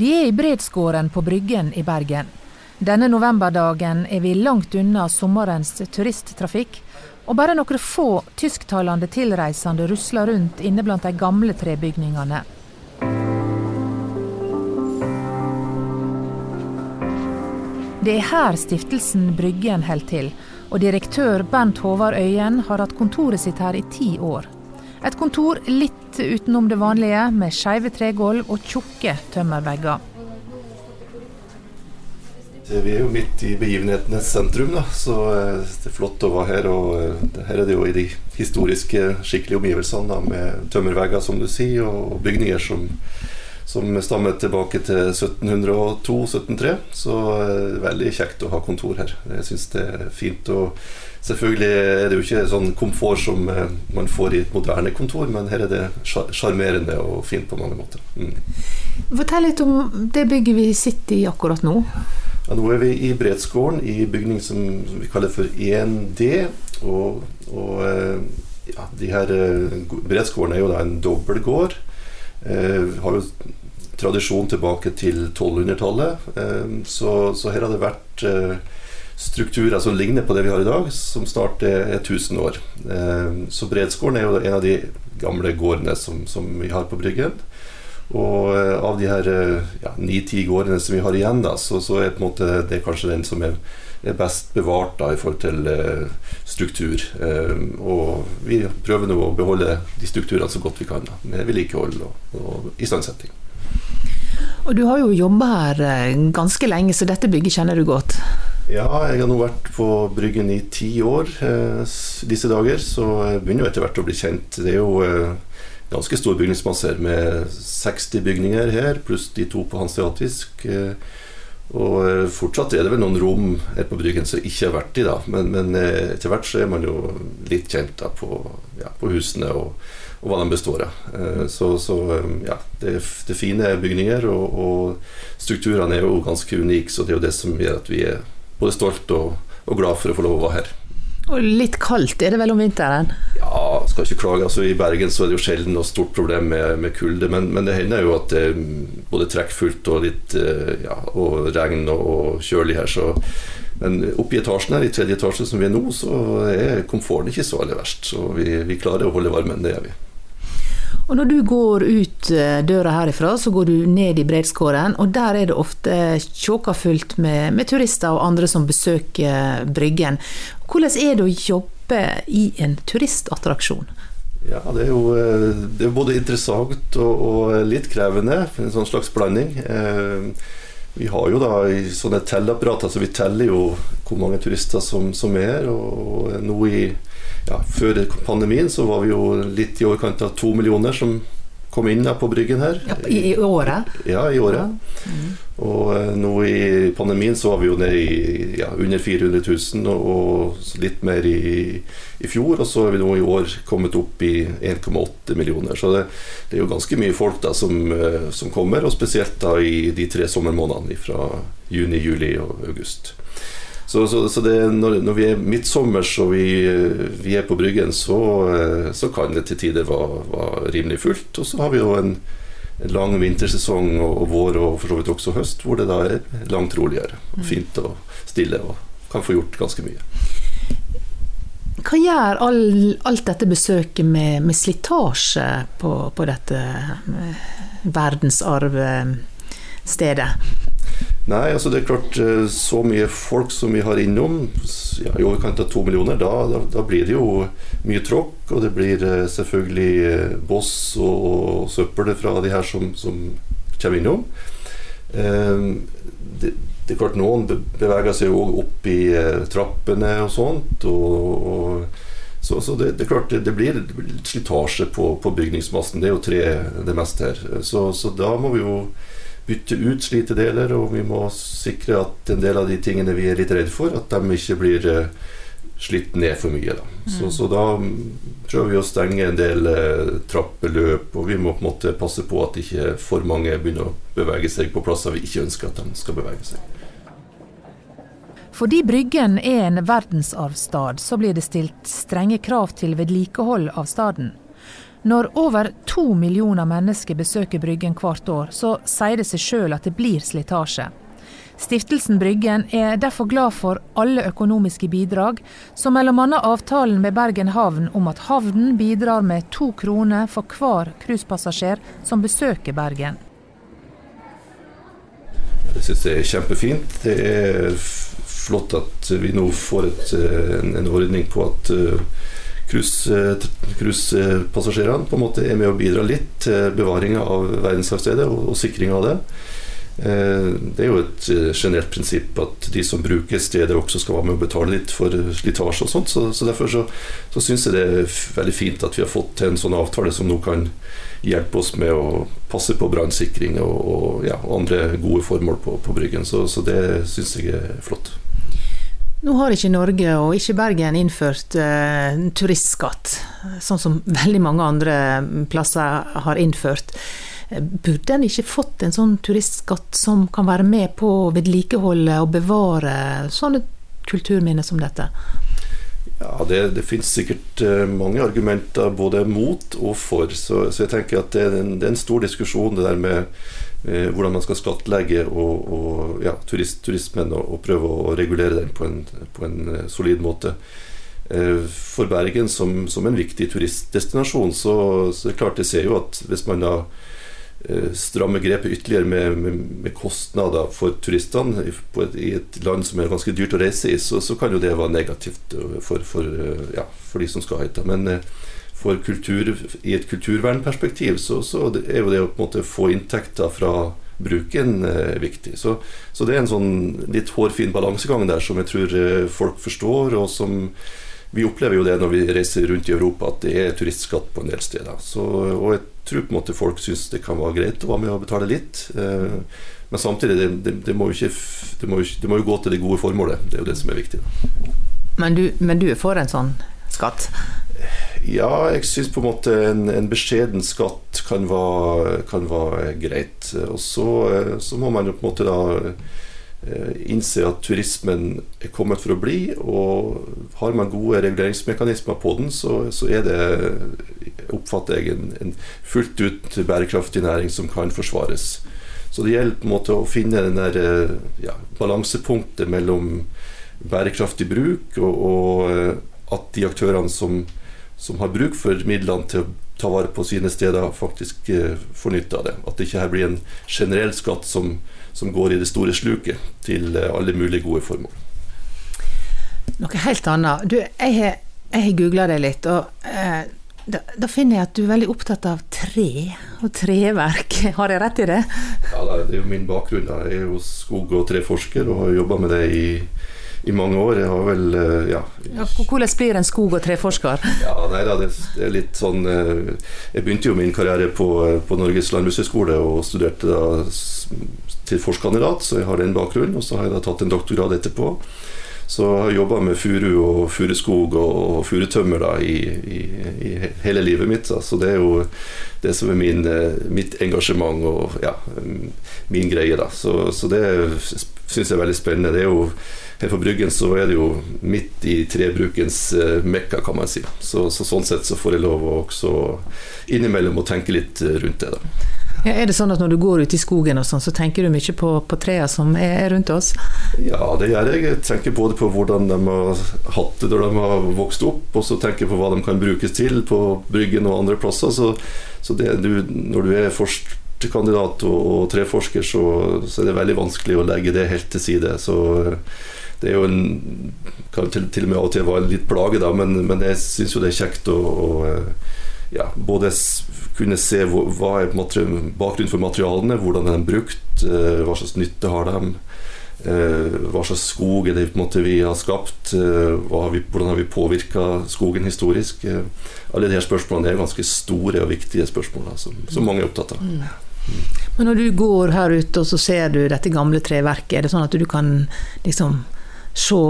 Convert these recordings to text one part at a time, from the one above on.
Vi er i Bredsgården på Bryggen i Bergen. Denne novemberdagen er vi langt unna sommerens turisttrafikk, og bare noen få tysktalende tilreisende rusler rundt inne blant de gamle trebygningene. Det er her stiftelsen Bryggen holder til, og direktør Bernt Håvard Øyen har hatt kontoret sitt her i ti år. Et kontor litt utenom det vanlige, med skeive tregulv og tjukke tømmervegger. Vi er jo midt i begivenhetenes sentrum, da, så eh, det er flott å være her. og eh, Her er det jo i de historiske, skikkelige omgivelsene da, med tømmervegger, som du sier, og bygninger som, som stammer tilbake til 1702-1703. Så eh, veldig kjekt å ha kontor her. Jeg syns det er fint. og Selvfølgelig er det jo ikke sånn komfort som eh, man får i et moderne kontor, men her er det sjarmerende og fint på mange måter. Mm. Fortell litt om det bygget vi sitter i akkurat nå. Ja, nå er vi i Bredsgården, i bygning som vi kaller for 1D. Og, og eh, ja, de her eh, Bredsgården er jo da en dobbeltgård. Eh, har jo tradisjon tilbake til 1200-tallet. Eh, så, så, her har det vært eh, strukturer som ligner på det vi har i dag, som snart er 1000 år. Eh, så Bredsgården er jo en av de gamle gårdene som, som vi har på Bryggen. Og eh, av de her eh, ja, ni-ti gårdene som vi har igjen, da, så, så, er det kanskje den som er, er best bevart da, i forhold til uh, struktur. Uh, og vi prøver nå å beholde de strukturene så godt vi kan, da, med vedlikehold og, og istandsetting. Og du har jo jobba her ganske lenge, så dette bygget kjenner du godt? Ja, jeg har nå vært på Bryggen i ti år eh, disse dager, så jeg begynner jo etter hvert å bli kjent. Det er jo eh, ganske stor bygningsmasse med 60 bygninger her, pluss de to på hanseatisk. Eh, og eh, fortsatt er det vel noen rom her på Bryggen som ikke har vært i, da. Men, men eh, etter hvert så er man jo litt kjent da på, ja, på husene og, og, hva den består av. Eh, så, så ja, det det er, fine bygninger, og, og strukturene er jo ganske unike, så det er jo det som gjør at vi er både stolt og, og, glad for å få lov å være her. Og litt kaldt er det vel om vinteren? Ja, skal ikke klage. Altså, I Bergen så er det jo sjelden noe stort problem med, med kulde, men, men, det hender jo at det er både trekkfullt og litt eh, ja, og regn og, og kjølig her. Så, men oppe i etasjen her, i tredje etasje som vi er nå, så er komforten ikke så aller verst. Så vi, vi klarer å holde varmen, det gjør vi. Og når du går ut eh, døra herifra, så går du ned i Bredskåren, og der er det ofte tjåkafullt med, med turister og andre som besøker Bryggen. Hvordan er det å jobbe i en turistattraksjon? Ja, det er jo eh, det er både interessant og, og, litt krevende. En sånn slags blanding. Eh, vi har jo da sånne telleapparater, så vi teller jo hvor mange turister som, som er her. Og nå i ja, Før pandemien så var vi jo litt i overkant av to millioner som kom inn på Bryggen her. Ja, i, I, året? Ja, i året. Ja. Mm. Og uh, nå i pandemien så var vi jo nede i ja, under 400 000, og, og litt mer i, i, fjor. Og så er vi nå i år kommet opp i 1,8 millioner. Så det, det, er jo ganske mye folk da som, uh, som kommer, og spesielt da i de tre sommermånedene fra juni, juli og august. Så, så, så det, når, når, vi er midtsommers og vi, vi, er på Bryggen, så, eh, så, kan det til tider være, være rimelig fullt. Og så har vi jo en, en lang vintersesong og, og, vår og for så vidt også høst, hvor det da er langt roligere. Fint og stille og kan få gjort ganske mye. Hva gjør all, alt dette besøket med, med slitasje på, på dette eh, verdensarvstedet? Nei, altså det er klart eh, så mye folk som vi har innom, ja, i overkant av to millioner, da, da, da, blir det jo mye tråkk. Og det blir eh, selvfølgelig eh, boss og, søppel fra de her som, som kommer innom. det, det, er klart Noen beveger seg òg opp i trappene og sånt. og, og så, så det, det, er klart det, det blir slitasje på, på, bygningsmassen. Det er jo tre det meste her. Så, så da må vi jo bytte ut slitedeler, og vi må sikre at en del av de tingene vi er litt redd for, at de ikke blir uh, slitt ned for mye. Da. Så, mm. så, da prøver vi å stenge en del uh, trappeløp, og vi må på en måte passe på at ikke for mange begynner å bevege seg på plasser vi ikke ønsker at de skal bevege seg. Fordi Bryggen er en verdensarvstad, så blir det stilt strenge krav til vedlikehold av staden. Når over to millioner mennesker besøker Bryggen hvert år, så sier det seg sjøl at det blir slitasje. Stiftelsen Bryggen er derfor glad for alle økonomiske bidrag, som bl.a. avtalen med Bergen havn om at havnen bidrar med to kroner for hver cruisepassasjer som besøker Bergen. Jeg syns det er kjempefint. Det er flott at vi nå får et, en, en, ordning på at cruisepassasjerene uh, på en måte er med å bidra litt til bevaringa av verdensarvstedet og, og sikringa av det. Eh, det er jo et eh, generelt prinsipp at de som bruker steder, også skal være med å betale litt for slitasje og sånt. Så, så derfor så, så syns jeg det er veldig fint at vi har fått til en sånn avtale som nå kan hjelpe oss med å passe på brannsikring og, og, ja, andre gode formål på, på Bryggen. Så, så det syns jeg er flott. Nå har ikke Norge og ikke Bergen innført eh, turistskatt, sånn som veldig mange andre plasser har innført. Burde en ikke fått en sånn turistskatt som kan være med på å vedlikeholde og bevare sånne kulturminner som dette? Ja, Det, det finnes sikkert eh, mange argumenter både mot og for. Så, så jeg tenker at det er, en, det er, en, stor diskusjon det der med hvordan man skal skattlegge og, og ja, turist, turismen og, og, prøve å regulere den på en, på en eh, solid måte. Eh, for Bergen som, som, en viktig turistdestinasjon, så, så klart jeg ser jo at hvis man da strammer grepet ytterligere med, med, med, kostnader for turistene et, i et land som er ganske dyrt å reise i, så, så kan jo det være negativt eh, for, for, eh, ja, for de som skal hit. Men for kultur, i et kulturvernperspektiv så, så er jo det å på en måte få inntekter fra bruken eh, viktig. Så, så, det er en sånn litt hårfin balansegang der som jeg tror folk forstår, og som vi opplever jo det når vi reiser rundt i Europa, at det er turistskatt på en del steder. Så, og jeg tror på en måte folk syns det kan være greit å være med og betale litt. Eh, men samtidig, det, det, det, må ikke, må det, må jo, gå til det gode formålet. Det er jo det som er viktig. Men du, men du er for en sånn skatt? Ja, jeg syns på en måte en, en beskjeden skatt kan være, kan være greit. Og så, eh, så må man jo på en måte da Eh, innse at turismen er kommet for å bli. Og har man gode reguleringsmekanismer på den, så, så er det, oppfatter jeg, en, en, fullt ut bærekraftig næring som kan forsvares. Så det gjelder på en måte å finne den der, eh, ja, balansepunktet mellom bærekraftig bruk og, og at de aktørene som, som, har bruk for midlene til å ta vare på sine steder, faktisk får nytte av det. At det ikke her blir en generell skatt som som går i det store sluket til eh, alle mulige gode formål. Noe helt annet. Du, jeg har, jeg googla deg litt, og eh, da, da, finner jeg at du er veldig opptatt av tre og treverk. Har jeg rett i det? Ja, det er jo min bakgrunn. Da. Jeg er jo skog- og treforsker og har jobba med det i i mange år. Jeg har vel eh, ja. ja hvordan blir en skog- og treforsker? Ja, nei da, det, det, er litt sånn eh, Jeg begynte jo min karriere på, på Norges landbrukshøgskole og studerte da til forskerkandidat, så jeg har den bakgrunnen. Og så har jeg da tatt en doktorgrad etterpå. Så jeg har jobba med furu og furuskog og, furutømmer i, i, i, hele livet mitt. Da. Så det er jo det som er min, eh, mitt engasjement og ja, min greie. Da. Så, så det syns jeg er veldig spennende. Det er jo her på Bryggen så er det jo midt i trebrukens uh, mekka, kan man si. Så, så, sånn sett så får jeg lov å også innimellom å tenke litt eh, rundt det, da. Ja, er det sånn at når du går ut i skogen og sånn, så tenker du mye på, på trærne som er rundt oss? Ja, det gjør jeg. Jeg tenker både på hvordan de har hatt det når de har vokst opp, og så tenker jeg på hva de kan brukes til på Bryggen og andre plasser. Så, så det, du, når du er førstekandidat og, og treforsker, så, så, er det veldig vanskelig å legge det helt til side. Så det er jo en Kan til, til og med av og til være litt plage, da, men, men jeg syns jo det er kjekt å, å ja, både kunne se hva er bakgrunnen for materialene, hvordan er de brukt, eh, hva slags nytte har de. Eh, hva slags skog er det vi har skapt? Eh, har vi, hvordan har vi påvirka skogen historisk? Alle de her spørsmålene er ganske store og viktige spørsmål som, som, mange er opptatt av. Mm. Men når du går her ute og så ser du dette gamle treverket, er det sånn at du kan liksom se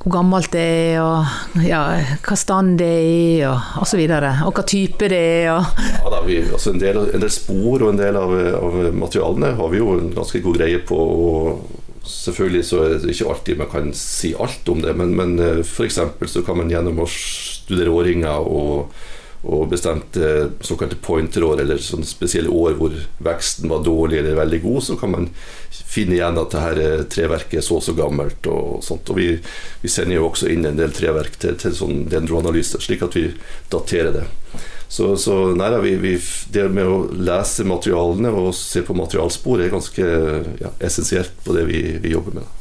hvor gammelt det er, og ja, hva stand det er i, og osv. Og, og hva type det er. Og. Ja, da, vi, altså en, del, en, del, spor og en del av, av, materialene har vi jo en ganske god greie på. og Selvfølgelig så er det ikke alltid man kan si alt om det, men, men eh, f.eks. så kan man gjennom å studere årringer og, og bestemte såkalte pointerår, eller sånne spesielle år hvor veksten var dårlig eller veldig god, så kan man finne igjen at det her treverket er så og så gammelt. Og sånt. Og vi, vi, sender jo også inn en del treverk til, til sånn dendroanalyse, slik at vi daterer det. Så, så nei, vi, vi, det med å lese materialene og se på materialspor er ganske ja, essensielt på det vi, vi jobber med.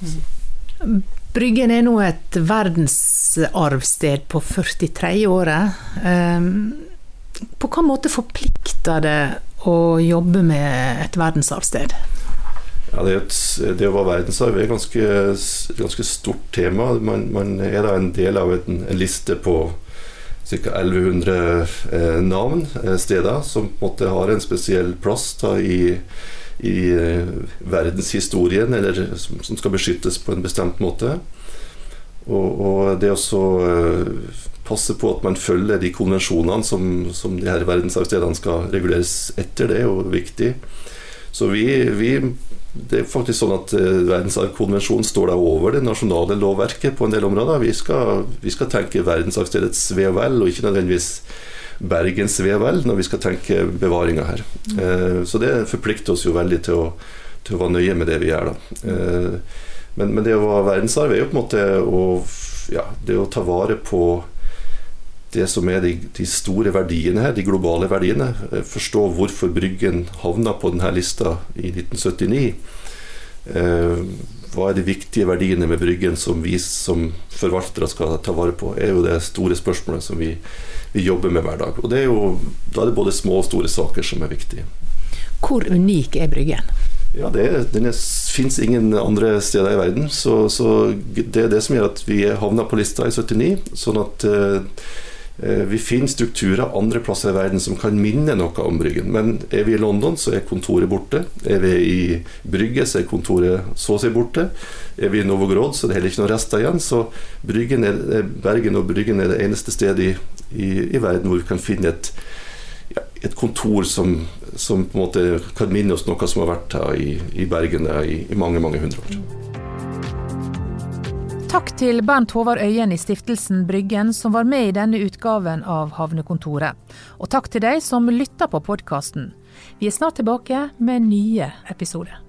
Mm. Bryggen er nå et verdensarvsted på 43. året. Ehm, på hvilken måte forplikter det å jobbe med et verdensarvsted? Ja, det, et, det, å være verdensarv er et ganske, ganske stort tema. Man, man, er da en del av en, en liste på ca. 1100 eh, navn, eh, steder, som på en måte har en spesiell plass da, i i eh, verdenshistorien, eller som skal beskyttes på en bestemt måte. Og, og det å uh, passe på at man følger de konvensjonene som, som de her verdensarvstedene skal reguleres etter, det er jo viktig. Så vi, vi det er faktisk sånn at uh, Verdensarvkonvensjonen står da over det nasjonale lovverket på en del områder. Vi skal, vi skal tenke verdensarvstedets ve og vel, og ikke nødvendigvis Bergens ve når vi skal tenke bevaringa her. Eh, så det forplikter oss jo veldig til å, til å være nøye med det vi gjør. da. Eh, men, men, det å være verdensarv er jo på en måte å, ja, det å ta vare på det som er de, de, store verdiene her, de globale verdiene. Eh, forstå hvorfor Bryggen havna på denne lista i 1979. hva er de viktige verdiene med Bryggen som vi som forvaltere skal ta vare på, er jo det store spørsmålet som vi vi jobber med hver dag. Og det er jo, Da er det både små og store saker som er viktige. Hvor unik er Bryggen? Ja, det, Den fins ingen andre steder i verden. Så, så, det er det som gjør at vi havna på lista i 79. sånn at eh, vi finner strukturer andre plasser i verden som kan minne noe om Bryggen. Men er vi i London, så er kontoret borte. Er vi i Brygge, så er kontoret så å si borte. Er vi i Novogrod, så er det heller ikke noen rester igjen. Så Bryggen er, Bergen og Bryggen er det eneste stedet i i, i verden hvor vi kan finne et, ja, et kontor som, som, på en måte kan minne oss noe som har vært her i, i Bergen i, i, mange, mange hundre år. Takk til Bernt Håvard Øyen i Stiftelsen Bryggen som var med i denne utgaven av Havnekontoret. Og takk til deg som lytter på podkasten. Vi er snart tilbake med nye episoder.